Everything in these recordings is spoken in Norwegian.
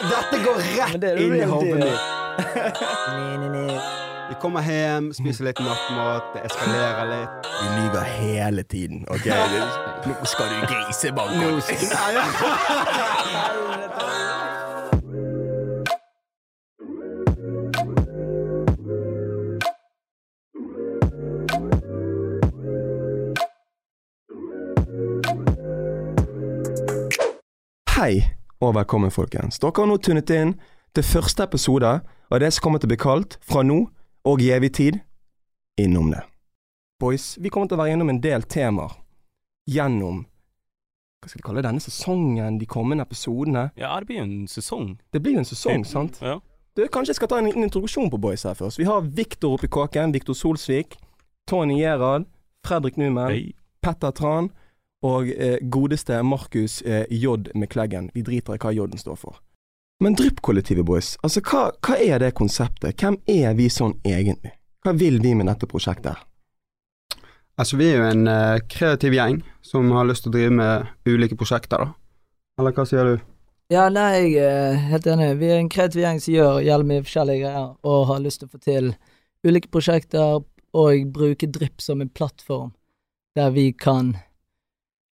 Dette går rett det inn i hodet mitt. Vi kommer hjem, spiser litt nattmat, det eskalerer litt. Vi lyver hele tiden, OK? Nå skal du grisebanke. Nå skal- Hei og velkommen, folkens. Dere har nå tunet inn til første episode av det som kommer til å bli kalt, fra nå og i evig tid, innom det. Boys, vi kommer til å være gjennom en del temaer gjennom hva skal vi kalle det, denne sesongen, de kommende episodene. Ja, det blir jo en sesong. Det blir jo en sesong, sant? Ja. Du, kanskje jeg skal ta en liten introduksjon på boys her først. Vi har Viktor oppi kåken, Viktor Solsvik, Tony Gerhard, Fredrik Numen, Hey. Petter Tran og eh, godeste Markus eh, J. kleggen Vi driter i hva J-en står for. Men dryppkollektivet, boys. Altså, hva, hva er det konseptet? Hvem er vi sånn egentlig? Hva vil vi med dette prosjektet? Altså, vi er jo en eh, kreativ gjeng som har lyst til å drive med ulike prosjekter, da. Eller hva sier du? Ja, nei, jeg er helt enig. Vi er en kreativ gjeng som gjør jævlig mye forskjellige greier, og har lyst til å få til ulike prosjekter og bruke Drypp som en plattform der vi kan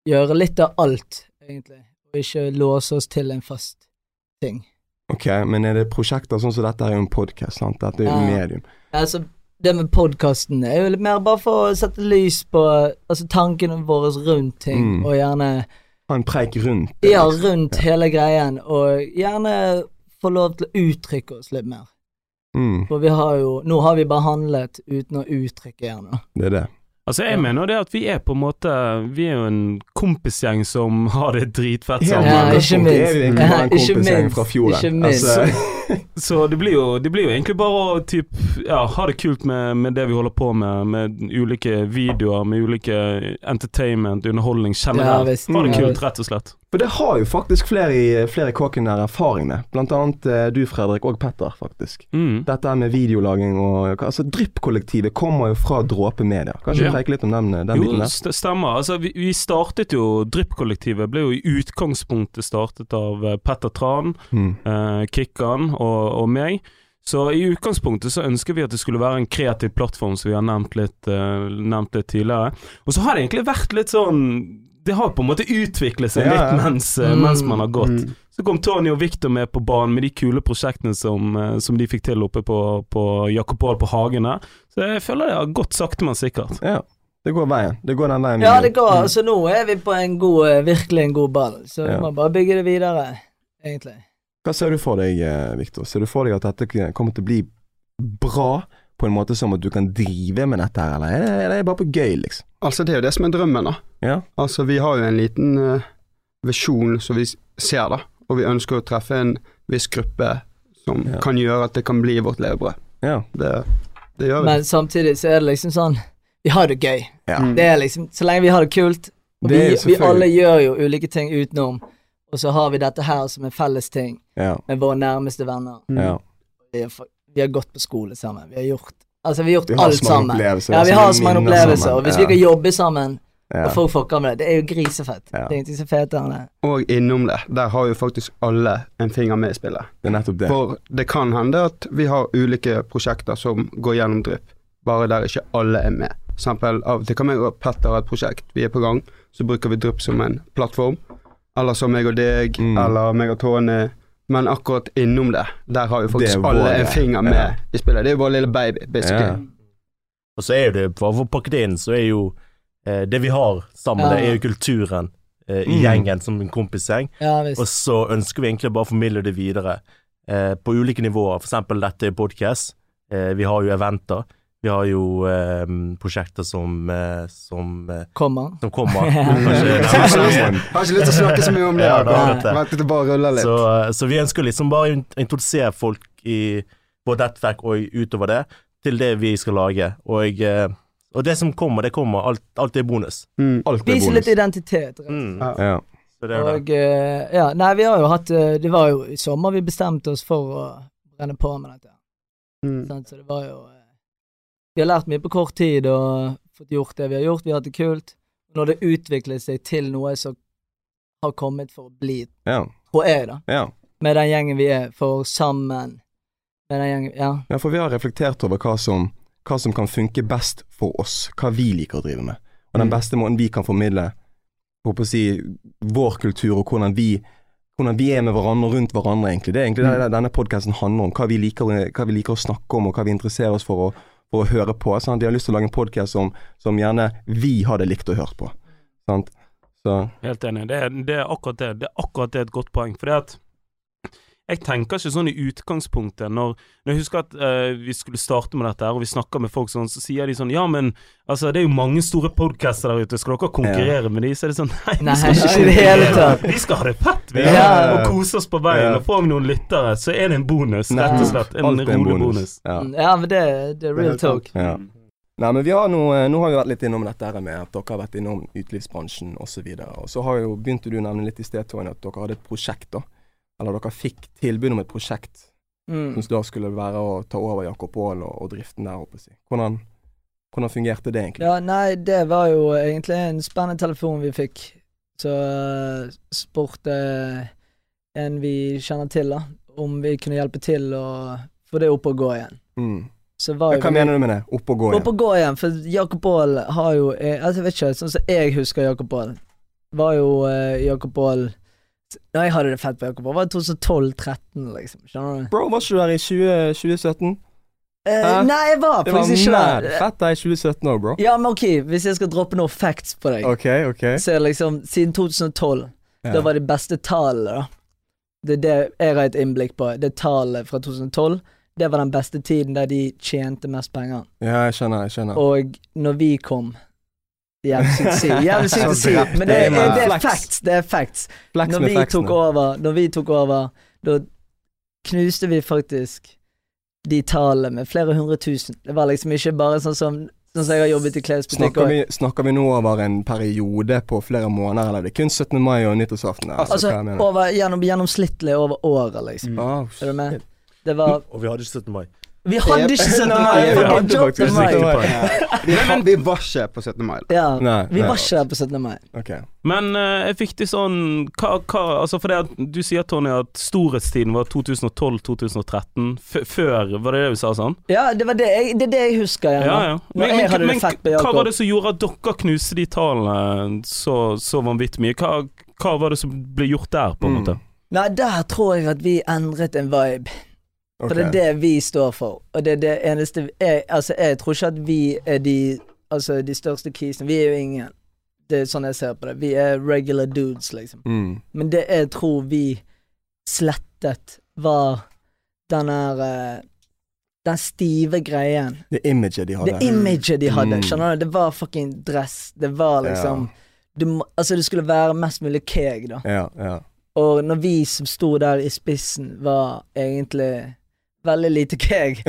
gjøre litt av alt, egentlig, og ikke låse oss til en fast ting. Ok, men er det prosjekter sånn som dette er jo en podkast, sant? Dette er jo Ja. medium. Altså, det med podkasten er jo litt mer bare for å sette lys på altså, tankene våre rundt ting, Mm. og gjerne Ha en preik rundt det. Ja, rundt rundt hele greien, og gjerne få lov til å uttrykke oss litt mer. Mm, For vi har jo Nå har vi bare handlet uten å uttrykke gjerne. det er det. Altså, jeg Ja. mener det at vi er på en måte Vi er jo en kompisgjeng som har det dritfett Ja, sammen. Ja, ikke minst. en Ikke minst. fra fjorden. Ikke minst. Altså, Så det blir, jo, det blir jo egentlig bare å typ, ja, ha det kult med, med det vi holder på med, med ulike videoer, med ulike entertainment, underholdning Ja, generelt. visst. ha det Ja, kult, visst. rett og slett. For det har jo faktisk flere i flere kåken der erfaring med. Blant annet eh, du, Fredrik, og Petter, faktisk. Mm. Dette med videolaging og Altså, Drypp-kollektivet kommer jo fra Dråpe Media. Kanskje Ja. du litt om den, den Jo, biten der? Jo, stemmer. Altså, vi, vi startet jo Drypp-kollektivet ble jo i utgangspunktet startet av eh, Petter Tran, Mm. eh, Kikkan og, og meg. Så i utgangspunktet så ønsker vi at det skulle være en kreativ plattform, som vi har nevnt litt, uh, nevnt litt tidligere. Og så har det egentlig vært litt sånn Det har på en måte utviklet seg Ja, litt ja. mens, eh, Mm. mens man har gått. Mm. Så kom Tony og Victor med på banen med de kule prosjektene som, eh, som de fikk til oppe på, på Jakobal på Hagene. Så jeg føler det har gått sakte, men sikkert. Ja. Det går veien. Det går den veien. Ja, det går. så nå er vi på en god Virkelig en god ball, så vi må bare bygge det videre, egentlig. Hva ser du for deg, eh, Viktor? Ser du for deg at dette kommer til å bli bra på en måte som at du kan drive med dette her, eller er det, er det bare på gøy, liksom? Altså, det er jo det som er drømmen, da. Ja. Altså, vi har jo en liten uh, visjon som vi ser, da. Og vi ønsker å treffe en viss gruppe som Ja. kan gjøre at det kan bli vårt levebrød. Ja. Det, det gjør vi. Men samtidig så er det liksom sånn Vi har det gøy. ja. Mm. Det er liksom Så lenge vi har det kult Og Det vi, vi alle gjør jo ulike ting utenom, og så har vi dette her som en felles ting Ja. med våre nærmeste venner. Mm. ja. Vi har, vi har gått på skole sammen. Vi har gjort Altså, vi har gjort Vi har alt sammen. Ja, vi har så mange opplevelser, og hvis ja. vi kan jobbe sammen, ja. og folk fucker med det, det er jo grisefett. Ja. Det er ingenting som er fetere enn det. Og innom det, der har jo faktisk alle en finger med i spillet. Det er nettopp det. For det kan hende at vi har ulike prosjekter som går gjennom drypp, bare der ikke alle er med. For eksempel av og til kan være og Petter ha et prosjekt, vi er på gang, så bruker vi drypp som en plattform. Eller så meg og deg, Mm. eller meg og Tony. Men akkurat innom det, der har jo faktisk alle en finger med Ja. i spillet. Det er jo vår lille baby, basically. Ja. Og så er jo det, for å pakke det inn, så er jo eh, det vi har sammen, Ja. det er jo kulturen eh, i Mm. gjengen som en kompisgjeng. Ja. Og så ønsker vi egentlig bare å formidle det videre eh, på ulike nivåer. For eksempel dette er podcast. Eh, vi har jo eventer. Vi har jo eh, prosjekter som, eh, som, eh, Kommer. som kommer. Ja. Kanskje Har ikke, lyst, har ikke lyst til å snakke så mye om det. Ja. Vent til det bare ruller litt. Så, eh, så vi ønsker liksom bare å in- introdusere folk i vårt nettverk og utover det, til det vi skal lage. Og, eh, og det som kommer, det kommer. Alt, alt er bonus. Mm. Alt er Vise bonus. litt identitet. rett. Mm. Ja. Ja. Det det. Og eh, ja, nei, vi har jo hatt Det var jo i sommer vi bestemte oss for å brenne på med dette. Mm. Så det var jo eh, Vi har lært mye på kort tid og fått gjort det vi har gjort. Vi har hatt det kult. Når det utvikler seg til noe som har kommet for å bli, Ja. tror jeg, da. ja. med den gjengen vi er, for sammen med den gjengen Ja. Ja, for vi har reflektert over hva som, hva som kan funke best for oss, hva vi liker å drive med. Og den Mm. beste måten vi kan formidle håper å si, vår kultur og hvordan vi, hvordan vi er med hverandre og rundt hverandre, egentlig. Det er egentlig det denne podkasten handler om. Hva vi, liker, hva vi liker å snakke om, og hva vi interesserer oss for for å høre på. Sant? De har lyst til å lage en podkast som, som gjerne vi hadde likt å høre på. Sant? Så Helt enig. Det er, det er akkurat det. Det er akkurat det et godt poeng. Fordi at jeg tenker ikke sånn i utgangspunktet når, når jeg husker at uh, vi skulle starte med dette her, og vi snakker med folk sånn, så sier de sånn Ja, men altså, det er jo mange store podcaster der ute, skal dere konkurrere med de? Så er det sånn Nei, Nei, vi skal ikke i det hele tatt. Vi skal ha det fett, vi. Ja. Og kose oss på veien. Ja. Og får vi noen lyttere, så er det en bonus. Rett og slett. En alt en bonus. Ja. Ja, men det, det er real talk. Ja. Nei, men vi har nå, nå har vi vært litt innom dette her med at dere har vært innom utelivsbransjen osv. Og, så og så har jo, begynte du å nevne litt i sted, Tony, at dere hadde et prosjekt, da. Eller dere fikk tilbud om et prosjekt Mm. som da skulle være å ta over Jakob Aall og, og driften der, si. Hvordan, hvordan fungerte det egentlig? Ja, nei, det var jo egentlig en spennende telefon vi fikk. Så uh, spurte en vi kjenner til, da, om vi kunne hjelpe til å få det opp og gå igjen. Mm. Så var Ja, hva vi- mener du med det? Opp og gå Opp igjen? og gå igjen, for Jakob Aall har jo eh, altså, Jeg vet ikke, sånn som jeg husker Jakob Aall, var jo eh, Jakob Aall Da jeg hadde det fett på Jakob var det 2012-13, liksom. Skjønner du? Bro, var ikke du der i 20, 2017? Eh, nei, jeg var Det var faktisk ikke der. fett der i 2017 òg, bro. Ja, men ok, hvis jeg skal droppe noen facts på deg, OK, OK. så er liksom Siden 2012 Ja. Da var de beste tallene, da. Det er det jeg har et innblikk på. Det tallet fra 2012. Det var den beste tiden der de tjente mest penger. ja, jeg skjønner, jeg skjønner. Og når vi kom Jævlig sykt å si. Jævlig sykt å si. Men det, det er, det er facts. Det er facts. Når vi tok over, når vi tok over, da knuste vi faktisk de tallene med flere hundre tusen. Det var liksom ikke bare sånn som Sånn som jeg har jobbet i klesbutikk Snakker vi, snakker vi nå over en periode på flere måneder, eller det er kun 17. mai og nyttårsaften? Altså, Altså, over, gjennom, gjennomsnittlig over året, liksom. Mm. Du med? Det var Og vi hadde ikke 17. mai. Vi hadde ikke 17. Nei, mai! vi hadde faktisk ikke. Vi, var- vi var ikke på 17. mai. Ja, Nei, vi nei. var ikke der på 17. mai. Ok. Men uh, jeg fikk det sånn hva, hva, Altså for det at Du sier, Tony, at storhetstiden var 2012-2013. Før Var det det du sa sånn? Ja, det var det jeg, det er det jeg husker. Ja, ja. Men, jeg men det hva var det som gjorde at dere knuste de tallene så, så vanvittig mye? Hva, hva var det som ble gjort der, på en Mm. måte? Nei, der tror jeg at vi endret en vibe. For det er det vi står for. Og det er det eneste jeg, Altså, jeg tror ikke at vi er de Altså, de største keysene. Vi er jo ingen. Det er sånn jeg ser på det. Vi er regular dudes, liksom. Mm. Men det jeg tror vi slettet, var den der eh, Den stive greien. Det imaget de hadde. Det imaget de hadde. Mm. Skjønner du? Det var fucking dress. Det var liksom du, Altså, det skulle være mest mulig keg, da. Ja, ja. Og når vi som sto der i spissen, var egentlig veldig lite keg,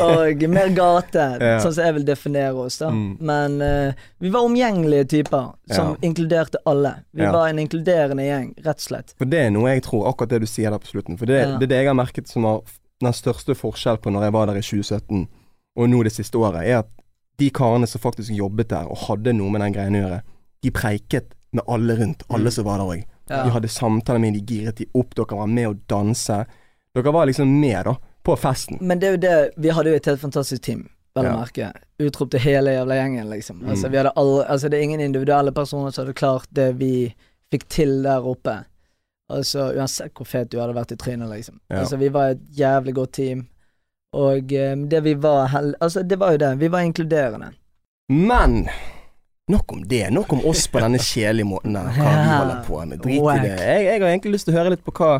og mer gate, Ja. sånn som jeg vil definere oss, da. Mm. Men uh, vi var omgjengelige typer, som Ja. inkluderte alle. Vi Ja. var en inkluderende gjeng, rett og slett. For det er noe jeg tror, akkurat det du sier der på slutten. For det, Ja. det er det jeg har merket som var den største forskjellen på når jeg var der i 2017 og nå det siste året, er at de karene som faktisk jobbet der og hadde noe med den greien å gjøre, de preiket med alle rundt, alle Mm. som var der òg. Ja. De hadde samtaler med de giret de opp, dere var med å danse. Dere var liksom med, da, på festen. Men det er jo det, vi hadde jo et helt fantastisk team, vel å Ja. merke. Utropte hele jævla gjengen, liksom. Mm. Altså, vi hadde alle, altså, det er ingen individuelle personer som hadde klart det vi fikk til der oppe. Altså, uansett hvor fet du hadde vært i trynet, liksom. Ja. Altså, vi var et jævlig godt team. Og um, det vi var hell... Altså, det var jo det. Vi var inkluderende. Men nok om det. Nok om oss på denne kjedelige måten der. Hva vi holder på med. Drit i det. Jeg, jeg har egentlig lyst til å høre litt på hva,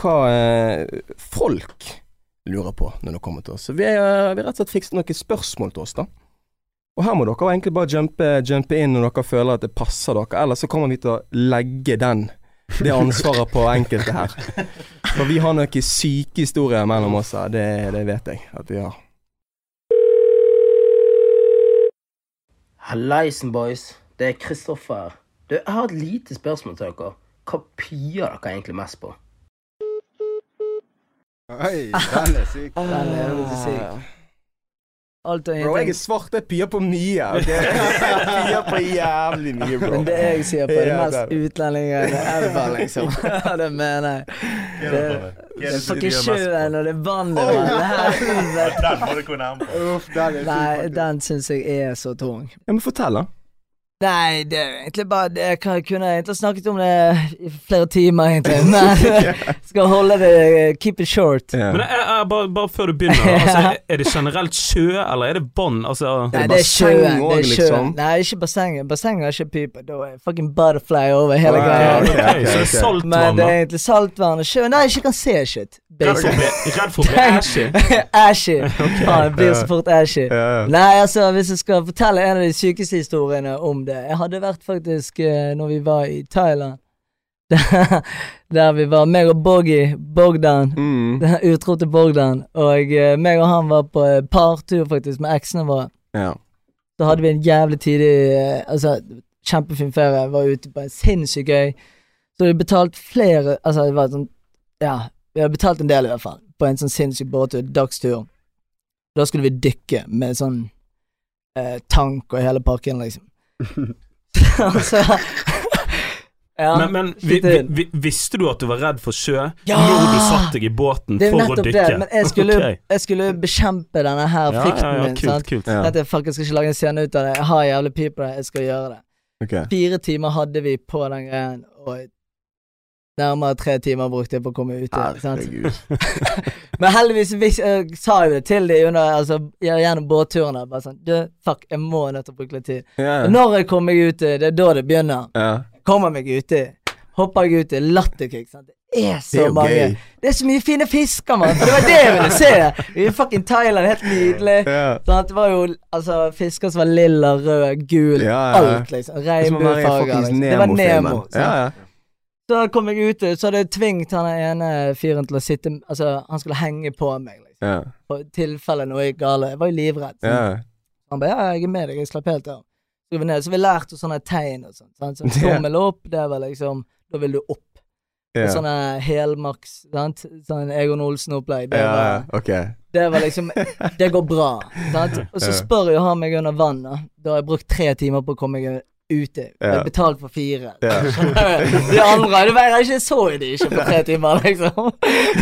hva eh, folk lurer på når det kommer til oss. Så vi, har- rett og slett fikset noen spørsmål til oss, da. Og her må dere egentlig bare jumpe, jumpe inn når dere føler at det passer dere, ellers så kommer vi til å legge den det ansvaret på enkelte her. For vi har noen syke historier mellom oss her, det, det vet jeg at vi har. Hallaisen, boys. Det er Kristoffer. Du, jeg har et lite spørsmål til dere. Hva pier dere egentlig mest på? Oi, den er syk. Den er syk. alt og Bro, jeg er svart, jeg pier på mye. Okay? Jeg pier på jævlig mye, bro. Men det jeg sier på, er det mest det utlendingene ever, liksom. Det mener jeg. Det, det er fucking sjøen og det er vannet. Det helvete. Den må du gå nærmere. Nei, den syns jeg er så tung. Ja, men fortell, da. Nei, det er jo egentlig bare det. Jeg kunne egentlig snakket om det i flere timer, egentlig. Men skal holde det Keep it short. Yeah. Men er, er, bare, bare før du begynner, altså, er- det generelt sjø, eller er det bånd? Altså, Nei, det det er sjø. sjøen. Det er sjøen. liksom? Nei, ikke bassenget. Bassenget har ikke pipe. Da er fucking butterfly over hele Wow. greia. Okay, okay, okay. så det er saltvann, Men det er egentlig saltvann og sjø. Nei, jeg ikke kan se shit. Redd for å bli- ashy. ashy. Ja, det blir så fort ashy. Ja. Nei, altså, hvis jeg skal fortelle en av de sykeste historiene om det Jeg hadde vært faktisk eh, når vi var i Thailand. Der, der vi var, meg og Boggy, Bogdan, Mm. den utro til Bogdan, og eh, meg og han var på eh, partur faktisk med eksene våre. Ja. Så hadde vi en jævlig tidlig Altså, kjempefin ferie. Var ute på en sinnssykt gøy. Så vi betalte flere Altså, det var sånn Ja, vi hadde betalt en del, i hvert fall. På en sånn sinnssyk båttur. Dagstur. Da skulle vi dykke med sånn eh, tank og hele pakken, liksom. altså Ja, Men, men vi, vi, visste du at du var redd for sjø Ja! når du satt deg i båten for å nettopp dykke? det, men jeg skulle, okay. jeg skulle bekjempe denne her ja, frykten ja, ja, min. kult, sant? kult. Ja. At jeg fuck, jeg skal ikke lage en scene ut av det. Jeg har jævlig pip på det, jeg skal gjøre det. Okay. Fire timer hadde vi på den greien, og nærmere tre timer brukte jeg på å komme ut? Herregud. Men heldigvis vis, jeg sa jo det til de under, altså, gjennom båtturene. Bare sånn Du, fuck, jeg må nødt til å bruke litt tid. Yeah. Når jeg kommer meg uti, det er da det begynner. Yeah. Kommer meg uti. Hopper jeg uti, latterkick. sant? Det er Det så er mange. Gay. Det er så mye fine fisker, mann. Det var det jeg ville se. I fucking Thailand, helt nydelig. Yeah. Sånn Det var jo altså, fisker som var lilla, rød, gul, yeah, alt, liksom. Det er Regnbuefarger. Liksom. Det var. Nemo. sant? Ja, ja. Så kom jeg ut, så hadde jeg tvingt han ene fyren til å sitte Altså, han skulle henge på meg, liksom. Ja. På tilfelle noe gikk galt. Jeg var jo livredd. Ja. Han ba ja, jeg er med deg, jeg slapp helt av. Så vi så lærte oss sånne tegn og sånt. sant? Så tommel opp, det var liksom Da vil du opp. Og sånne helmaks, sant. Sånn Egon Olsen-opplegg. Det, yeah, var- ja, det var liksom Det går bra. Sant? Og så spør jo han meg under vann, da. Da har jeg brukt tre timer på å komme meg ute. Jeg Ja. betalt for fire. Ja. De andre det var, Jeg ikke så de ikke på tre timer, liksom.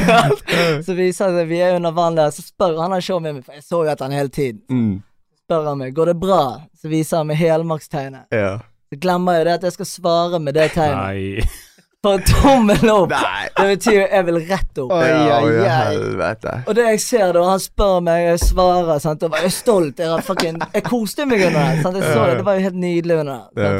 så vi sa at vi er under vann der, så spør han han showet med meg, for jeg så jo etter han hele tiden. Mm. Spør han meg går det bra, så viser han meg helmarkstegnet. Ja. Så glemmer jeg det at jeg skal svare med det tegnet. Nei. For tommel opp! Nei. Det betyr jo jeg vil rett opp. Oi, oi, oi, oi. helvete. Og det jeg ser da, han spør meg, jeg svarer, sant, og jeg er stolt. Jeg, fucking, jeg koste meg under det. Jeg så det, det var jo helt nydelig under det.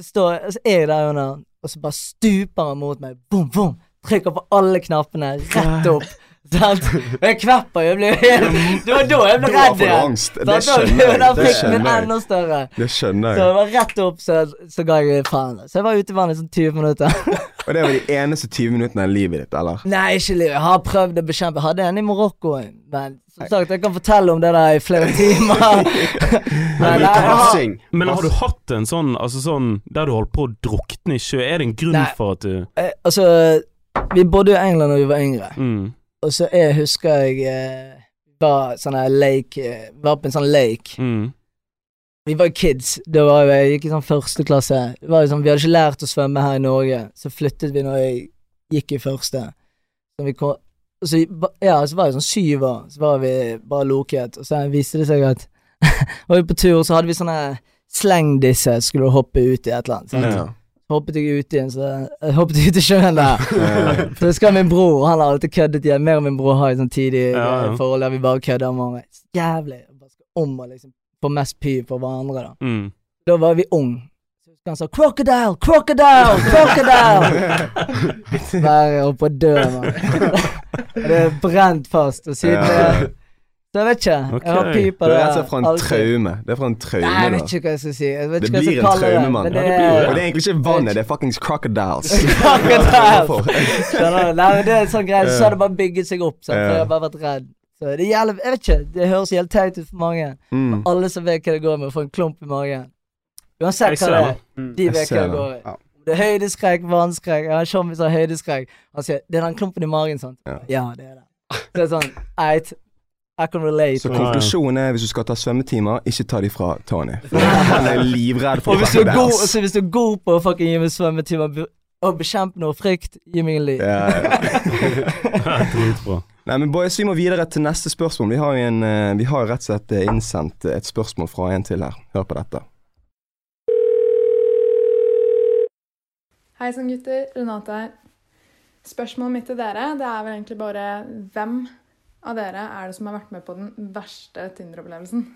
Så, står, jeg- så er jeg der under, og så bare stuper han mot meg. Boom, boom. Trykker på alle knappene, rett opp. Sant? Og jeg kvepper jo, jeg helt Det var da jeg ble redd igjen. Det skjønner jeg. Det skjønner jeg. Det skjønner Så det var rett opp, så, så ga jeg faen. Så jeg var ute i vannet i sånn 20 minutter. Og det var de eneste 20 minuttene av livet ditt, eller? Nei, ikke livet. Jeg har prøvd å bekjempe. Jeg hadde en i Marokko, men som sagt, jeg kan fortelle om det der i flere timer. men Men har, Men har du hatt en sånn, altså sånn der du holdt på å drukne i sjø? Er det en grunn Nei. for at du eh, altså, vi bodde jo i England da vi var yngre, mm. Og så jeg husker jeg eh, var sånn lake eh, Var på en sånn lake. Mm. Vi var jo kids. Da var jeg, jeg gikk i sånn første klasse. Sånn, vi hadde ikke lært å svømme her i Norge, så flyttet vi når jeg gikk i første. Så vi kom, så, ja, så var jeg sånn syv år, så var vi bare loket, og så viste det seg at Var vi på tur, så hadde vi sånne slengdisse, skulle hoppe ut i et eller annet. Sant? Ja. Hoppet jeg ut igjen, så jeg hoppet ut i sjøen der. For Så det skal min bror, han har alltid køddet igjen. Mer og min bror har et sånn tidlig Ja, ja. eh, forhold der vi bare kødder om hverandre. Jævlig. Bare skal om og liksom få mest py på hverandre, da. Mm. Da var vi ung. Så han sa 'crocodile, crocodile, crocodile'. Være oppe og dø, mann. det er brent fast. Og siden Ja. Det Så jeg vet ikke. Okay. Jeg har pipa der. Det det. er rett fra en alltid. traume. Det er fra en traume, Nei, jeg vet ikke hva jeg skal si. Jeg vet Det ikke hva jeg skal en kalle traume, det. mann. Det, Ja, det det blir jo Og det er egentlig ikke vannet, det er fuckings crocodiles. crocodiles. Nei, men det er en sånn greie. Så har det bare bygget seg opp. Sant? Ja. jeg har bare vært redd. Så det gjelder, jeg vet ikke, det høres helt teit ut for mange. Mm. Alle som vet hva det går med, får en klump i magen. Uansett hva det det. er. Mm. De vet hva det det. går i. Det er høydeskrekk, vannskrekk. Jeg har en kompis som har høydeskrekk. Han sier 'det er den klumpen i magen', sant. Ja. Ja, det er det. Så det er sånn Eit. I can relate. Så konklusjonen er hvis du skal ta svømmetimer, ikke ta de fra Tony. Han er livredd for å være deres er så hvis du er god på å fucking gi meg svømmetimer og bekjempe noe frykt, gi meg en lyd. Ja, ja. Dritbra. Nei, men boys, vi må videre til neste spørsmål. Vi har en, eh, vi har rett og slett eh, innsendt et spørsmål fra en til her. Hør på dette. Hei sann, gutter. Renate her. Spørsmålet mitt til dere det er vel egentlig bare hvem av dere er det som har vært med på den verste Tinder-opplevelsen?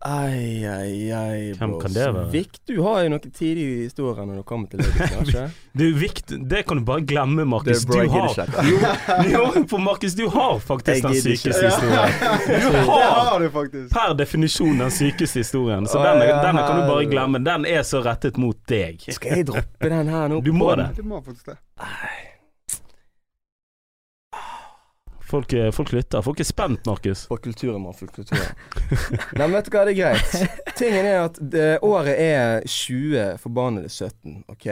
Ai, ai, ai, Hvem kan det være? Vik, du har jo noen tidlige historier når du kommer til det. Det Du, Vikt, det kan du bare glemme, Markus. Du har jo. Jo, for Markus, du har faktisk den sykeste historien. Du har har du faktisk. per definisjon den sykeste historien, så denne, denne kan du bare glemme. Den er så rettet mot deg. Skal jeg droppe den her nå? Du må det. Du må faktisk det. Folk, folk lytter. Folk er spent, Markus. På kulturen, mann. For kulturen. Nei, men vet du hva, det er greit. Tingen er at det, året er 20 forbannede 17, OK?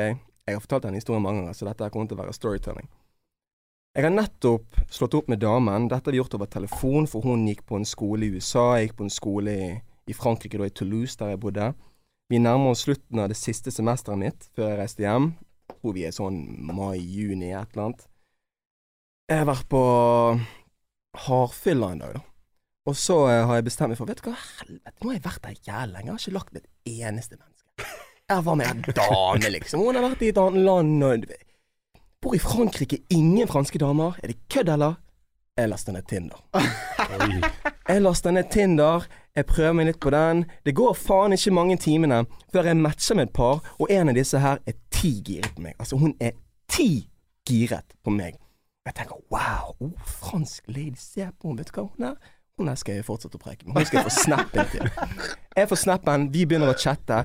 Jeg har fortalt denne historien mange ganger, så dette kommer til å være storytelling. Jeg har nettopp slått opp med damen. Dette har vi gjort over telefon, for hun gikk på en skole i USA. Jeg gikk på en skole i, i Frankrike, da i Toulouse, der jeg bodde. Vi nærmer oss slutten av det siste semesteret mitt før jeg reiste hjem. Tror vi er sånn mai-juni, et eller annet. Jeg har vært på hardfylla en dag, da. Og så eh, har jeg bestemt meg for Vet du hva, helvete, nå har jeg vært der jævlig lenge. Jeg har ikke lagt med et eneste menneske. Jeg var med en dame, liksom. Hun har vært i et annet land og Bor i Frankrike, ingen franske damer. Er det kødd, eller? Jeg laster ned Tinder. Jeg laster ned Tinder, jeg prøver meg litt på den. Det går faen ikke mange timene før jeg matcher med et par, og en av disse her er ti giret på meg. Altså, hun er ti giret på meg. Jeg tenker wow, oh, fransk lady, se på henne, vet du hva hun er? Hun her skal jeg fortsette å preke med. Hun skal jeg få snappen til. Jeg får snappen, vi begynner å chatte.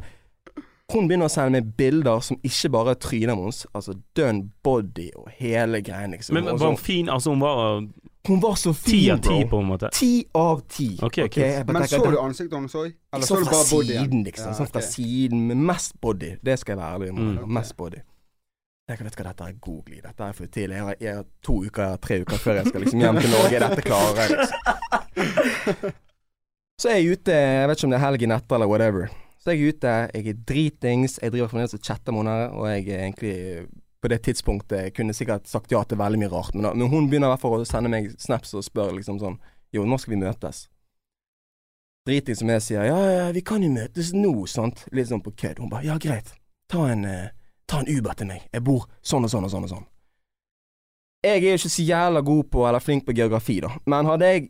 Hun begynner å sende meg bilder som ikke bare er trynet hennes, altså dønn body og hele greien, liksom. Men var hun fin? Altså, hun var hun var så ti fin, av ti, på en måte? Ti av ti. Okay, okay. Men så du ansiktet hennes òg? Eller så så du bare bodyen? siden, liksom. Ja, sånn fra siden, med mest body. Det skal jeg være ærlig om. Mm. Mest body. Jeg vet hva, dette er god glid. Dette er for tidlig. Jeg har, jeg har to uker, jeg har tre uker før jeg skal liksom hjem til Norge. Dette klarer jeg, liksom. Så er jeg ute, jeg vet ikke om det er helgen etter eller whatever. Så er jeg ute, jeg er dritings, jeg driver fremdeles og chatter med henne, og jeg er egentlig på det tidspunktet kunne sikkert sagt ja til veldig mye rart, men, da, men hun begynner i hvert fall å sende meg snaps og spør liksom sånn Jo, nå skal vi møtes? Driting som jeg sier, ja, ja, vi kan jo møtes nå, sant? Litt sånn på kødd. Hun bare, ja, greit. Ta en, eh, ta en Uber til meg. Jeg bor sånn og sånn og sånn og sånn. Jeg er ikke så jævla god på, eller flink på geografi, da. Men hadde jeg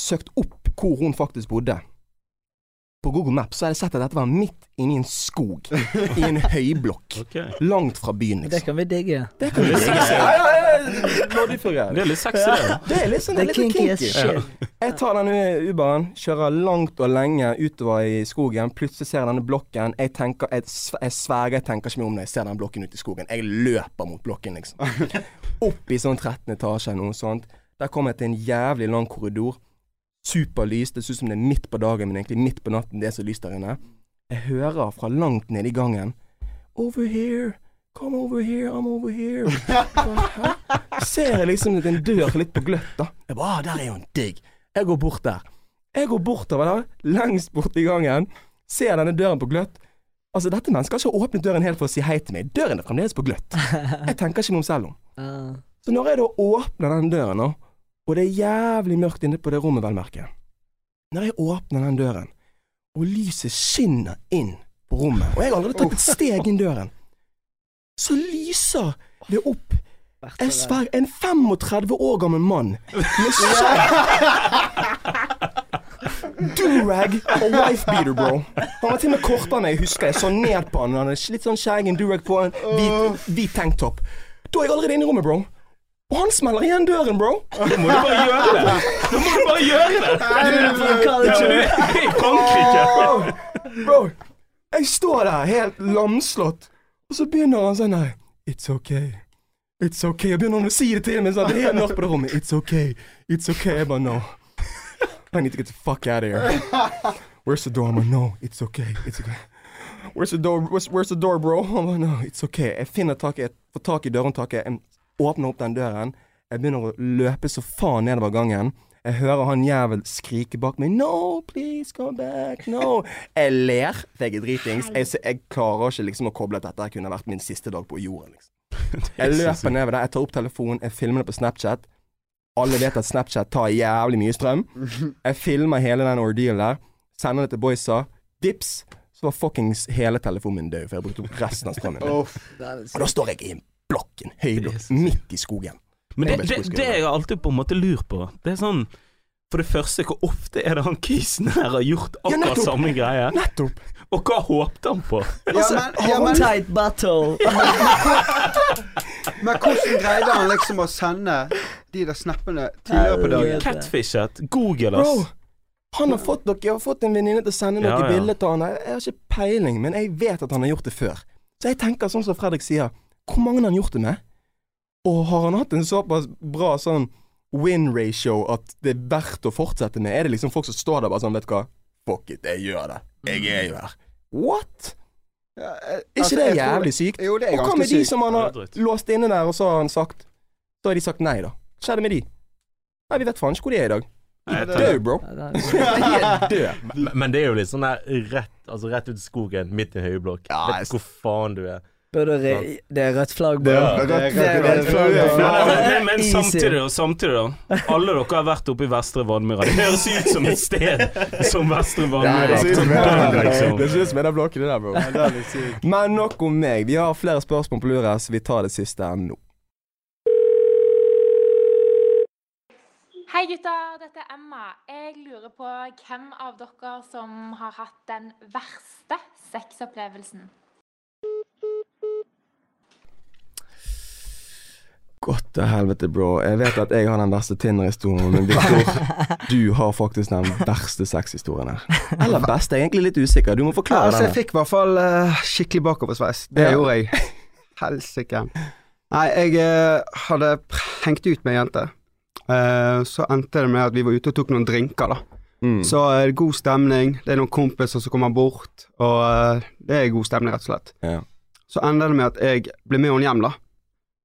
søkt opp hvor hun faktisk bodde, på Google Maps, så hadde jeg sett at dette var midt inni en skog. I en høyblokk. Okay. Langt fra byen, Det liksom. kan vi digge. Det kan vi digge. Ja, ja, greier. Det er litt sexy, det. Det er litt sånn Det er litt kinky kinky. shit. Jeg tar denne Uberen, kjører langt og lenge utover i skogen. Plutselig ser jeg denne blokken. Jeg tenker, jeg, jeg sverger jeg tenker ikke meg om når Jeg ser den blokken ute i skogen. Jeg løper mot blokken, liksom. Opp i sånn 13 etasje eller noe sånt. Der kommer jeg til en jævlig lang korridor. Superlyst. Det ser ut som det er midt på dagen, men egentlig midt på natten. Det er så lyst der inne. Jeg hører fra langt nede i gangen Over here. Come over here, I'm over here. Ser jeg liksom en dør litt på gløtt, da. Jeg bare, ah, der er jo en digg. Jeg går bort der. Jeg går bortover der, lengst bort i gangen. Ser denne døren på gløtt. Altså, dette mennesket har ikke åpnet døren helt for å si hei til meg. Døren er fremdeles på gløtt. Jeg tenker ikke noe selv om. Ah. Så når jeg da åpner den døren, og det er jævlig mørkt inne på det rommet, vel merke Når jeg åpner den døren, og lyset skinner inn på rommet, og jeg har allerede tatt et steg inn døren, så lyser det opp en svær en 35 år gammel mann med skjegg Durag og wifebeater, bro. Han var til og med kortere enn jeg husker. Jeg så ned på han. Litt sånn skjegg, en durag på, en hvit, hvit tanktop. Da er jeg allerede inne i rommet, bro. Og han smeller igjen døren, bro. Da må du bare gjøre det. Da må du bare gjøre det. Er i Frankrike. Bro, bro, jeg står der helt lamslått, og så begynner han sånn her It's okay. It's okay. Og begynner han å si det til meg sånn, det er helt på det rommet. It's okay. It's okay. Jeg bare no. I need to get the fuck out of here. Where's the door? I'm like, no, it's okay. It's okay. Where's the door? Where's, where's the door, bro? I'm like, no, it's okay. Jeg finner tak i, får tak i dørhåndtaket, jeg åpner opp den døren. Jeg begynner å løpe så faen nedover gangen. Jeg hører han jævel skrike bak meg 'No, please come back, no'. Jeg ler, for jeg er dritings. Jeg, jeg klarer ikke liksom å koble at dette kunne vært min siste dag på jorden. liksom. Jeg løper nedover der, jeg tar opp telefonen, jeg filmer det på Snapchat. Alle vet at Snapchat tar jævlig mye strøm. Jeg filmer hele den ordealen der, sender det til boysa. Dips, så var fuckings hele telefonen min død, for jeg brukte opp resten av strømmen. min. Og da står jeg i en blokk, en høyblokk, midt i skogen. Men det, det, det jeg har alltid på en måte lurt på, det er sånn For det første, hvor ofte er det han kisen her har gjort akkurat ja, samme greie? Nettopp! Og hva håpte han på? Ja, men, ja, men, Tight battle. men hvordan greide han liksom å sende de der snappene tidligere på dagen? Catfishet. Google, Bro, han har fått, dere, jeg har fått en venninne til å sende noen Ja, ja. bilder til han. Jeg har ikke peiling, men jeg vet at han har gjort det før. Så jeg tenker sånn som Fredrik sier, hvor mange har han gjort det med? Og har han hatt en såpass bra sånn win ratio at det er verdt å fortsette med? Er det liksom folk som står der bare sånn, vet du hva, fuck it, jeg gjør det. Jeg er jo her. What? Ja, Er eh, ikke altså, det jeg jævlig sykt? Jo, det er Og hva ganske med de som han har låst inne der, og så har han sagt Så har de sagt nei, da. Hva skjedde med de? Nei, vi vet faen ikke hvor de er i dag. De er døde, bro. De er. Men, men det er jo litt sånn der rett, altså rett ut i skogen, midt i en høyblokk. Ja, Vet jeg- hvor faen du er. Burde re det er rødt flagg, bro. Det er rødt- er er flagg, bro. Nei, men, samtidig, da. Samtidig da Alle dere har vært oppe i Vestre Vannmyra. Det høres ut som et sted som Vestre Vannmyra. det ser ut som Død, liksom. det ser en av blokkene der, bro. Men nok om meg. Vi har flere spørsmål på lur her, vi tar det siste nå. Hei gutter, dette er Emma. Jeg lurer på hvem av dere som har hatt den verste sexopplevelsen. Godt til helvete, bro. Jeg vet at jeg har den verste Tinder-historien, men Victor, du har faktisk den verste sexhistorien her. Eller beste, jeg er egentlig litt usikker. Du må Ja, forklare altså, jeg fikk i hvert fall uh, skikkelig bakoversveis. Det Ja. gjorde jeg. Helsike. Nei, jeg uh, hadde hengt ut med ei jente. Uh, så endte det med at vi var ute og tok noen drinker, da. Mm. Så er god stemning. Det er noen kompiser som kommer bort, og det er god stemning, rett og slett. Ja. Så ender det med at jeg blir med henne hjem, da.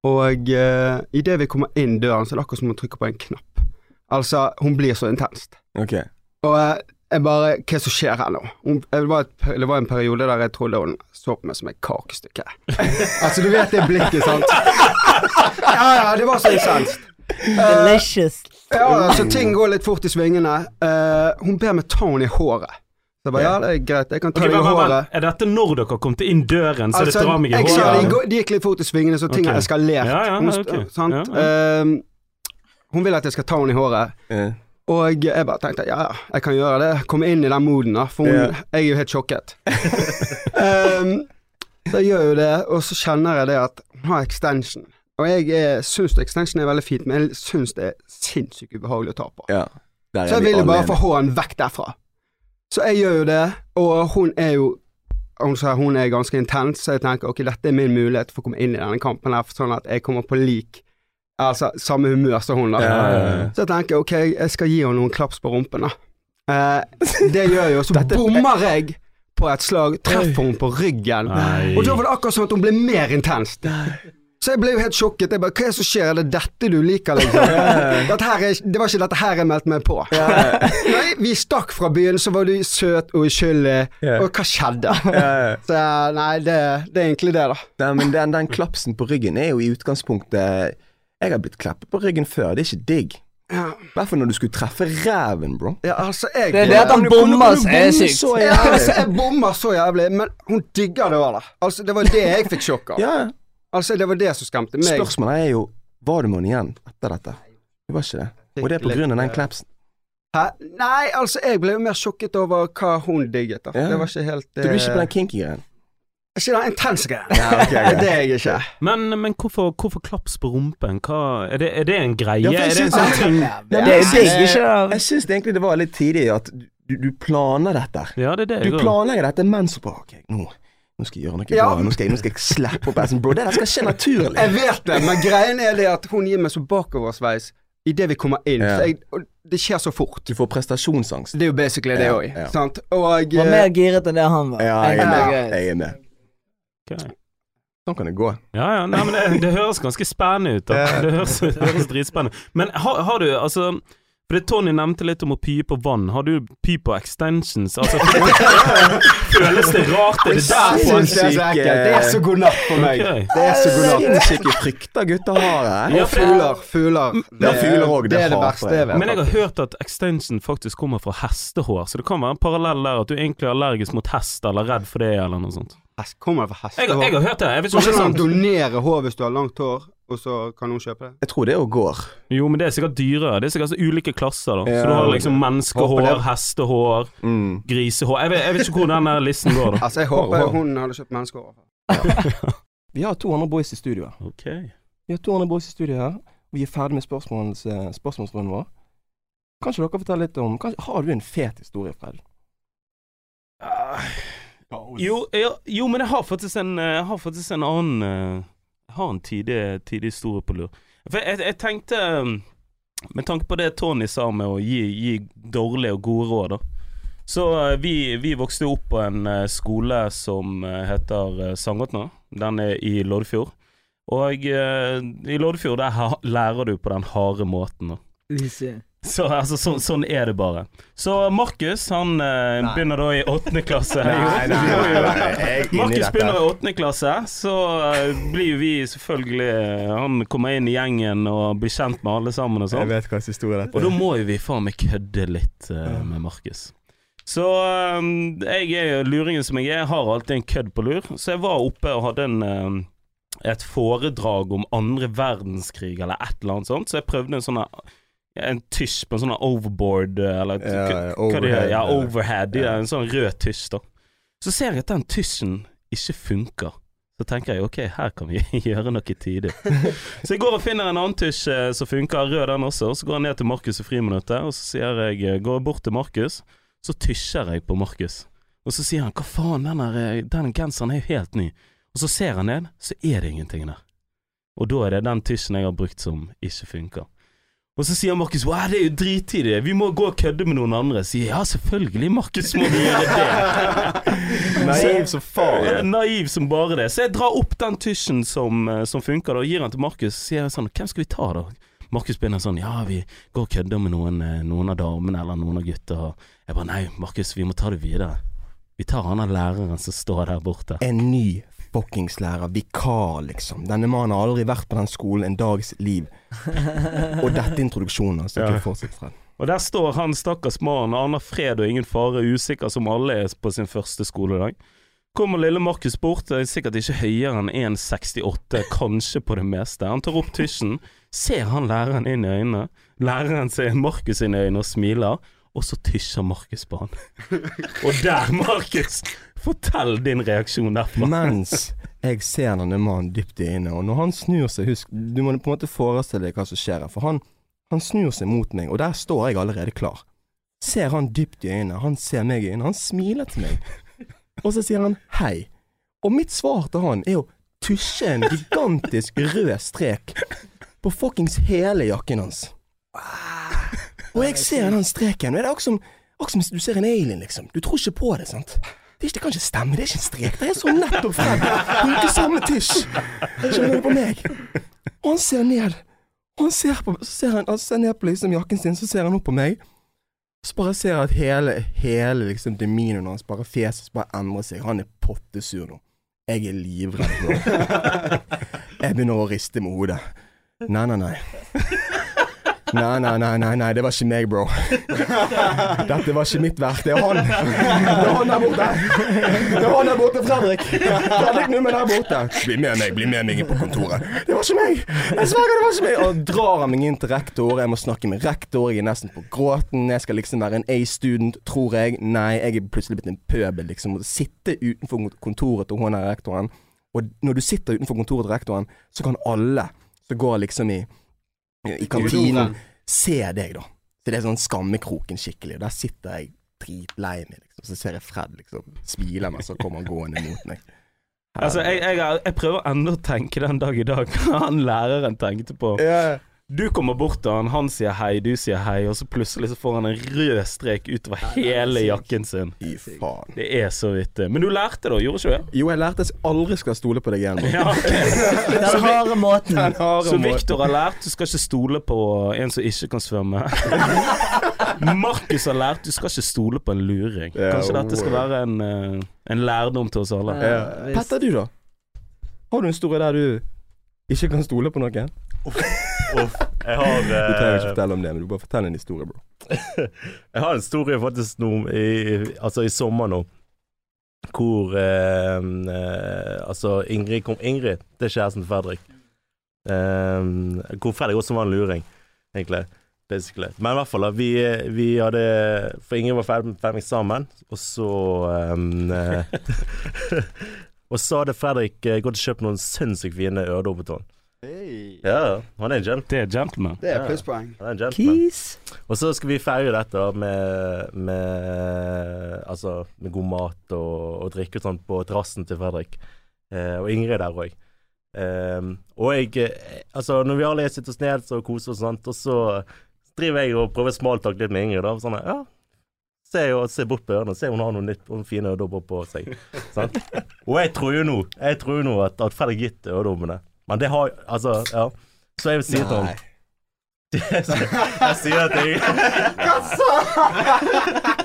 Og uh, idet vi kommer inn døren, så er det akkurat som hun trykker på en knapp. Altså, hun blir så intenst. Okay. Og eh, jeg bare Hva som skjer her nå? Hun, det, var et, det var en periode der jeg trodde hun så på meg som et kakestykke. altså, du vet det blikket, sant? Ja, ja, det var så intenst. Delicious. Delicious. ja, altså, ting går litt fort i svingene. Uh, hun ber meg ta henne i håret. Så jeg bare, ja, det er greit, jeg kan ta okay, deg i håret. Er dette når dere kom til inn døren, så Altså, det drar meg i håret? Ja, det gikk litt fort i svingene, så ting Ok. har eskalert. Ja, ja, Hun- okay. sant? Ja, Eh, hun vil at jeg skal ta henne i håret. Eh, Og jeg bare tenkte ja, jeg kan gjøre det. Komme inn i den moden, da. For hun, Ja. jeg er jo helt sjokket. um, så jeg gjør jo det, og så kjenner jeg det at hun har extension. Og jeg syns extension er veldig fint, men jeg syns det er sinnssykt ubehagelig å ta på. ja. Så jeg vil jo bare få hånden vekk derfra. Så jeg gjør jo det, og hun er jo hun sa hun er ganske intens, så jeg tenker ok, dette er min mulighet for å komme inn i denne kampen her, sånn at jeg kommer på lik Altså samme humør som hun, da. Ja, ja, ja. Så jeg tenker ok, jeg skal gi henne noen klaps på rumpen, da. Eh, det gjør jeg jo, så bommer jeg på et slag, treffer hun på ryggen. Nei. Og da var det akkurat sånn at hun ble mer intenst. Så jeg ble jo helt sjokket. Jeg bare, Hva er det som skjer? Er det dette du liker, liksom? Dette her er, det var ikke dette her jeg meldte meg på. Nei, vi stakk fra byen, så var du søt og uskyldig. Og hva skjedde? Så nei, det, det er egentlig det, da. Nei, men den, den klapsen på ryggen er jo i utgangspunktet Jeg har blitt klappet på ryggen før, det er ikke digg. Ja, I hvert fall når du skulle treffe ræven, bro. ja altså, jeg Det er det at han bommer er sykt. ja, altså, jeg bommer så jævlig, men hun digger det òg, da. Altså, det var det jeg fikk sjokk av. Ja, Altså, det var det som skremte meg. Spørsmålet er jo Var du med henne igjen etter dette? Det var ikke det. Og det er på grunn av den klapsen. Hæ? Nei, altså, jeg ble jo mer sjokket over hva hun digget, da. Ja. Det var ikke helt Du blir ikke på eh, den kinky greien? Ikke den intense greien. Ja, ok, Det er jeg ikke. Men, men hvorfor, hvorfor klaps på rumpen? Hva, er, det, er det en greie? Ja, er det en sånn ting Det er digg, ikke det? Jeg syns egentlig det var litt tidlig at du, du planer dette. Ja, det er det Du planlegger dette mens du bare Ok, nå, nå skal jeg gjøre noe Ja. bra. Nå skal jeg, nå skal jeg slappe opp. Bro, det der skal skje naturlig. Jeg vet det, men greien er det at hun gir meg så bakoversveis idet vi kommer inn. Ja. Så jeg, og det skjer så fort. Du får prestasjonsangst. Det er jo basically det òg, ja. sant. Og Var eh, mer giret enn det han var. Ja, jeg er med. Jeg er med. Okay. Sånn kan det gå. Ja, ja, nei, men det, det høres ganske spennende ut. Da. Det høres, det høres dritspennende Men har, har du, altså For det Tony nevnte litt om å pye på vann. Har du py på extensions? Altså, føles det rart? Er det der på synes det er så. Det er så god natt for meg. Okay. Det er så god natt. Sinnssyke frykter gutter har her. Og fugler. Fugler. Det, fugler også, det det er det verste jeg. vet. Men jeg har hørt at extension faktisk kommer fra hestehår, så det kan være en parallell der at du egentlig er allergisk mot hest, eller redd for det, eller noe sånt. Hest- Kommer fra fra Jeg, jeg har hørt det. Jeg vet ikke om det er sant. donere hår hvis du har langt hår, og så kan noen kjøpe det? Jeg tror det òg går. Jo, men det er sikkert dyrere. Det er sikkert så ulike klasser, da. Ja. Så du har liksom menneskehår, hestehår, Mm. grisehår Jeg vet, jeg vet ikke hvor den der listen går, da. Altså, jeg håper hår. hun hadde kjøpt menneskehår. Vi har to andre boys i studio her. Ok. Vi har to andre boys i studio her. Vi er ferdig med spørsmåls, eh, spørsmålsrunden vår. Kanskje dere forteller litt om kanskje, Har du en fet historie, Fred? Jo, jo, jo, men jeg har faktisk en, jeg har faktisk en annen eh, Jeg har en tidig, tidig historie på lur. For jeg, jeg tenkte um, Med tanke på det Tony sa med å gi, gi dårlige og gode råd, da. Så eh, vi, vi vokste opp på en eh, skole som eh, heter uh, Den er i Loddefjord. Og i Loddefjord der lærer du på den harde måten. da. så altså, så, sånn er det bare. Så Markus, han eh, begynner da i åttende klasse. Nei, nei, nei, Jo, jo, jo. nei, jeg er inni Markus begynner i åttende klasse, så eh, blir jo vi selvfølgelig Han kommer inn i gjengen og blir kjent med alle sammen og sånn. vet hva slags historie dette Og da må jo vi faen meg kødde litt eh, med Markus. Så eh, jeg er jo luringen som jeg er, har alltid en kødd på lur. Så jeg var oppe og hadde en eh, et foredrag om andre verdenskrig eller et eller annet sånt, så jeg prøvde en sånn en tysj på en sånn overboard eh, eller Ja, hva det overhead, er, ja, overhead. Ja. Ja. En sånn rød tysj, da. Så ser jeg at den tysjen ikke funker. Så tenker jeg ok, her kan vi gjøre noe tidig. Så jeg går og finner en annen tusj eh, som funker, rød den også. Og så går jeg ned til Markus i friminuttet, og så sier jeg, eh, går jeg bort til Markus, så tysjer jeg på Markus. Og så sier han hva faen, den, eh, den genseren er jo helt ny. Og så ser han ned, så er det ingenting der. Og da er det den tusjen jeg har brukt som ikke funker. Og så sier Markus wow, det er jo drittidig, vi må gå og kødde med noen andre. Sier ja, selvfølgelig, Markus må vi gjøre det. Naiv som far. Naiv som bare det. Så jeg drar opp den tusjen som, eh, som funker, da, og gir den til Markus. Så sier jeg sånn, hvem skal vi ta, da? Markus begynner sånn, ja, vi går og kødder med noen, eh, noen av damene eller noen av gutta. Jeg bare, nei, Markus, vi må ta det videre. Vi tar han av læreren som står der borte. En ny fuckings lærer. Vikar, liksom. Denne mannen har aldri vært på den skolen en dags liv. Og dette er introduksjonen. Altså. Ja. Ikke fortsett, Fred. Og der står han stakkars mannen, aner fred og ingen fare, usikker som alle er på sin første skoledag. Kommer lille Markus bort, er sikkert ikke høyere enn 1,68, kanskje på det meste. Han tar opp tusjen, ser han læreren inn i øynene. Læreren ser Markus inn i øynene og smiler, og så tysjer Markus på han. Og der, Markus! Fortell din reaksjon derfra. Mens jeg ser denne mannen dypt i øynene, og når han snur seg Husk, du må på en måte forestille deg hva som skjer her. For han, han snur seg mot meg, og der står jeg allerede klar. Ser han dypt i øynene, han ser meg i øynene, han smiler til meg. Og så sier han hei. Og mitt svar til han er å tusje en gigantisk rød strek på fuckings hele jakken hans. Og jeg ser den streken, og det er akkurat som, akkurat som du ser en alien, liksom. Du tror ikke på det, sant? Det, kan ikke stemme, det er ikke en strek. Det er så nettopp frem. Bruker samme tusj. Skjønner du på meg? Og han ser ned. Og han ser på så ser han, han ser ned på liksom jakken sin, så ser han opp på meg. Så bare ser jeg at hele, hele liksom demeanoren hans, bare fjeset bare endrer seg. Han er pottesur nå. Jeg er livredd nå. Jeg begynner å riste med hodet. Nei, nei, nei. Nei, nei, nei, nei, nei, det var ikke meg, bro. Dette var ikke mitt verk, det er han. Det er han der borte. Det er han der borte, Fredrik. Fredrik Nummen der borte. Bli med meg, bli med meg inn på kontoret. Det var ikke meg. Jeg sverger, det var ikke meg. Og drar han meg inn til rektor. Jeg må snakke med rektor. Jeg er nesten på gråten. Jeg skal liksom være en A-student, tror jeg. Nei, jeg er plutselig blitt en pøbel, liksom. Å sitte utenfor kontoret til hun der rektoren. Og når du sitter utenfor kontoret til rektoren, så kan alle som går liksom i i kantinen se deg, da. Så det er sånn skammekroken skikkelig. Og der sitter jeg dritlei meg, liksom. Så ser jeg Fred liksom smiler mens han kommer gående mot meg. Altså, jeg, jeg, jeg prøver ennå å tenke den dag i dag hva han læreren tenkte på. Ja. Du kommer bort til han, han sier hei, du sier hei, og så plutselig så får han en rød strek utover hele jakken sin. I faen. Det er så vittig. Men du lærte det, gjorde ikke du det? Jo, jeg lærte at jeg aldri skal stole på deg igjen. Ja, ok. Den harde måten. Den harde Så Viktor Victor har lært du skal ikke stole på en som ikke kan svømme. Markus har lært du skal ikke stole på en luring. Kanskje dette skal være en, eh, en lærdom til oss alle. Ja. Petter, du da? Har du en historie der du ikke kan stole på noen? Uff, jeg har Du trenger ikke eh, fortelle om det, men du bare fortell en historie, bro. Jeg har en historie faktisk nå i, altså i sommer nå. Hvor eh, eh, Altså, Ingrid kom Ingrid, det er kjæresten til Fredrik. Eh, hvor Fredrik også var en luring, egentlig. Basically. Men i hvert fall. Vi, vi hadde For Ingrid var ferdig ferdig sammen, og så eh, Og så hadde Fredrik eh, gått og kjøpt noen sinnssykt fine øredobber til henne. Ja, han er en gentleman. Det er gentleman. Det er Ja. plusspoeng. han er en gentleman. Keys. Og så skal vi feire dette med, med Altså med god mat og, og drikke og sånn på terrassen til Fredrik. Eh, og Ingrid der òg. Eh, og jeg eh, Altså, når vi alle sitter oss ned og koser oss og sånt, og så driver jeg og prøver smaltak litt med Ingrid, da. Sånn ja. Se bort på ørene, se om hun har noe nytt og fine øredobber på seg. sant? Og jeg tror jo nå Jeg tror jo nå at, at Fredrik gitt øredobbene. Men det har Altså, ja. Så jeg vil si til ham jeg sier det at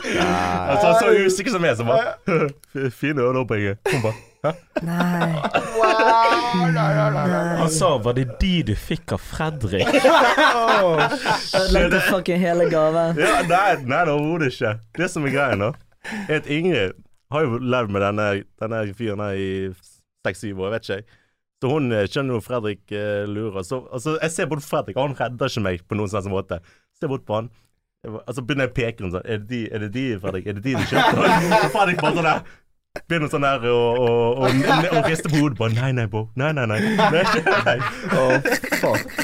Hva sa han så usikker som jeg, så bare Fine øreopphenger. Hun bare Nei. Han sa var det de du fikk av Fredrik? Ødelagte fucking hele gaven. Ja, nei, nei, det overhodet ikke. Det som er greia nå, er at Ingrid har jo levd med denne, denne fyren her i seks-syv år, vet ikke jeg. Så hun eh, skjønner jo Fredrik eh, lurer. Så altså, jeg ser bort på Fredrik, og han redder ikke meg på noen slags måte. Ser bort på han. Altså begynner jeg å peke sånn Er det de, er det de Fredrik? Er det de du kjøpte? Og Fredrik bare sånn der Begynner sånn der og, og, og, og, og rister på hodet. Bare nei, nei, bro. Nei, nei, nei. nei, nei. Oh, fuck.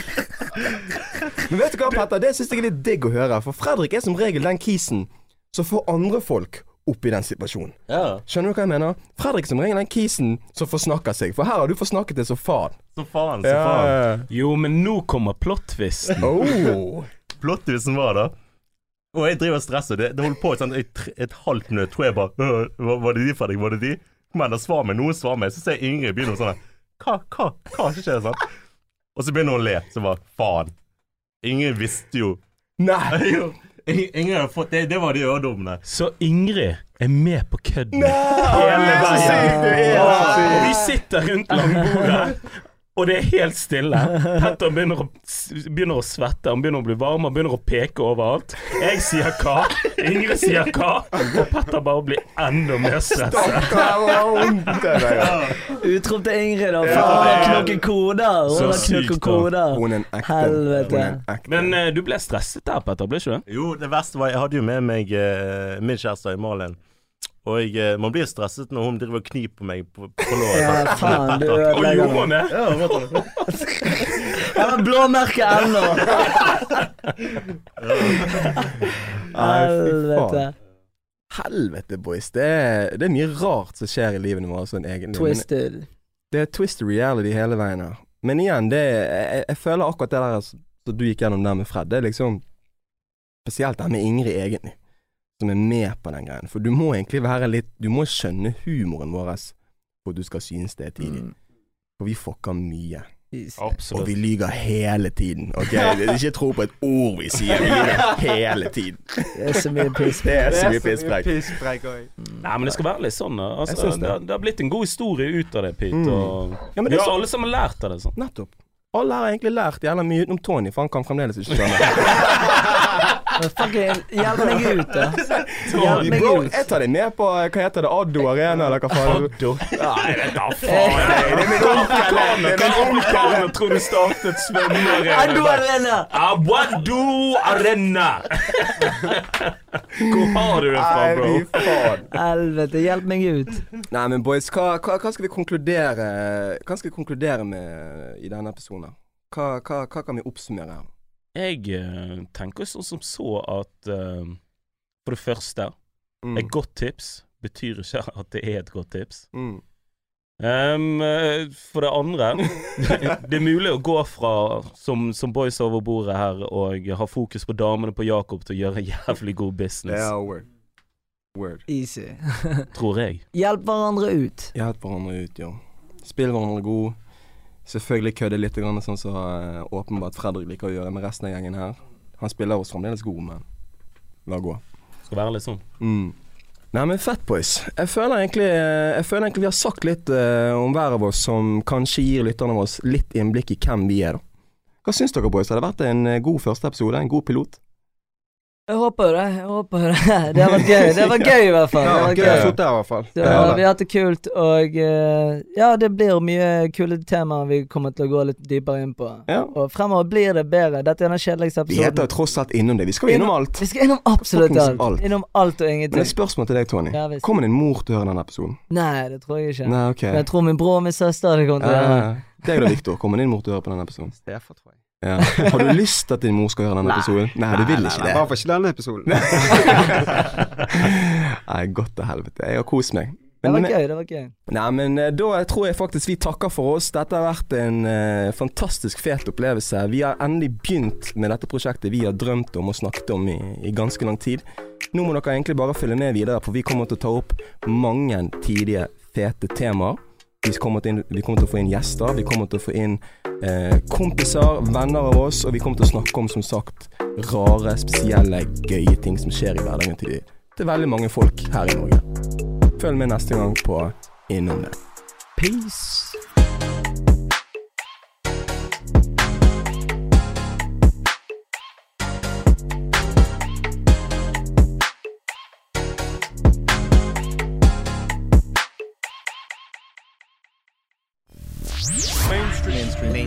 Men vet du hva, Petter? Det syns jeg er litt digg å høre. For Fredrik er som regel den kisen som får andre folk opp i den situasjonen. Ja, Skjønner du hva jeg mener? Fredrik som regel den kisen som forsnakker seg. For her har du forsnakket deg så faen. så faen, så faen. Jo, men nå kommer plottvisten. Oh. plottvisten var da Og jeg driver og stresser. Det, det holdt på sånn, et, et halvt minutt. Tror jeg bare «Øh, var, var det de, Fredrik? Var det de? Kom igjen, da svar meg. Noen svar meg. Så ser jeg Ingrid begynne sånn Hva, hva, hva skjer? Sånn. Og så begynner hun å le. Så bare faen. Ingrid visste jo Nei. Ingrid har fått Det, det var de øredobbene. Så Ingrid er med på kødden Hele hele veien. veien. Og vi sitter rundt langbordet, og det er helt stille. Petter begynner å, begynner å svette, han begynner å bli varm, han begynner å peke overalt. Jeg sier hva, Ingrid sier hva, og Petter bare blir enda mer stresset. Utrop til Ingrid, da. Faen, hun har knokket koder. Så Hun da. koder. Hun er en ekte. Helvete. Men uh, du ble stresset der, Petter, ble ikke du? Jo, det verste var Jeg hadde jo med meg uh, min kjæreste Malin. Og jeg, eh, man blir stresset når hun driver og kniper meg på, på låret. Ja, faen, du ødelegger det? Jeg har blåmerke ennå. Helvete. Helvete, boys. Det er, det er mye rart som skjer i livene våre sånn egentlig. Twisted. Det er twisted reality hele veien her. Men igjen, det jeg, jeg føler akkurat det der som du gikk gjennom der med Fred, det er liksom Spesielt det med Ingrid, egentlig. Som er med på den greien. For du må egentlig være litt Du må skjønne humoren vår for at du skal synes det er tidlig. Mm. For vi fucker mye. Absolutt. Og vi lyger hele tiden. Ok, Ikke tro på et ord vi sier. Vi lyger hele tiden. Det er så mye piss. Det er så mye pisspreik. Nei, men det skal være litt sånn. Altså, det. det har blitt en god historie ut av det, Pete. Mm. Og Ja, men det er så, alle som har lært av det. sånn nettopp. Alle har egentlig lært jævla mye utenom Tony, for han kan fremdeles ikke skjønne. Fucking, hjelp meg ut, da. Hjelp meg ut. jeg tar deg med på eh, Hva heter det? Addo Arena, eller hva faen? Addo. Nei, vet da Faen, faen. Det er min onkel. Det er min onkel. Afrikaner tror du startet svømmearena. Addo Arena! Awadou Arena! Hvor har du det fra, Nei, bro? fy faen. Helvete, hjelp meg ut. Nei, men boys, hva, hva, hva skal vi konkludere Hva skal vi konkludere med i denne episoden? Hva, hva, hva kan vi oppsummere her? Jeg eh, tenker sånn som så at uh, For det første, Mm. et godt tips betyr ikke at det er et godt tips. Mm. Ehm, eh, for det andre Det er mulig å gå fra, som, som boys over bordet her, og ha fokus på damene på Jakob til å gjøre jævlig god business. Ja, word. Word. Easy. Tror jeg. Hjelp hverandre ut. Hjelp hverandre ut, ja. Spill hverandre god. Selvfølgelig kødde litt, sånn som eh, åpenbart Fredrik liker å gjøre med resten av gjengen her. Han spiller oss fremdeles god, men la gå. Skal være litt sånn. Mm. Nei, men fett, boys. Jeg føler egentlig, eh, jeg føler egentlig vi har sagt litt uh, om hver av oss som kanskje gir lytterne våre litt innblikk i hvem vi er, da. Hva syns dere, boys? Har det vært en god første episode? En god pilot? Jeg håper det. Jeg håper det. Det har vært gøy. Det var gøy, i hvert fall. Ja, Det gøy å gøy. sitte her, i hvert fall. Så, ja, vi har hatt det kult, og eh, ja, det blir mye kule temaer vi kommer til å gå litt dypere inn på. Ja. Og fremover blir det bedre. Dette er den kjedeligste episoden. Vi heter jo tross alt innom det. Vi skal jo innom alt. Vi skal innom absolutt alt. alt. Innom alt og ingenting. Men et spørsmål til deg, Tony. Ja. Kommer din mor til å høre denne episoden? Nei, det tror jeg ikke. Nei, ok. Men jeg tror min bror og min søster hadde kommet til å høre det. Eh, Deg da, Viktor. Kommer din mor til å høre på denne episoden? Stefan, tror jeg. Ja. Har du lyst til at din mor skal høre denne episoden? Nei, du vil ikke det. Bare for ikke denne episoden. Nei, godt til helvete. Jeg har kost meg. Det var gøy, det var gøy. Nei, men eh, da tror jeg faktisk vi takker for oss. Dette har vært en uh, fantastisk fet opplevelse. Vi har endelig begynt med dette prosjektet vi har drømt om og snakket om i, i ganske lang tid. Nå må dere egentlig bare følge med videre, for vi kommer til å ta opp mange tidige, fete temaer. Vi kommer, til, vi kommer til å få inn gjester, vi kommer til å få inn eh, kompiser, venner av oss, og vi kommer til å snakke om, som sagt, rare, spesielle, gøye ting som skjer i hverdagen til, til veldig mange folk her i Norge. Følg med neste gang på Innom det. Peace.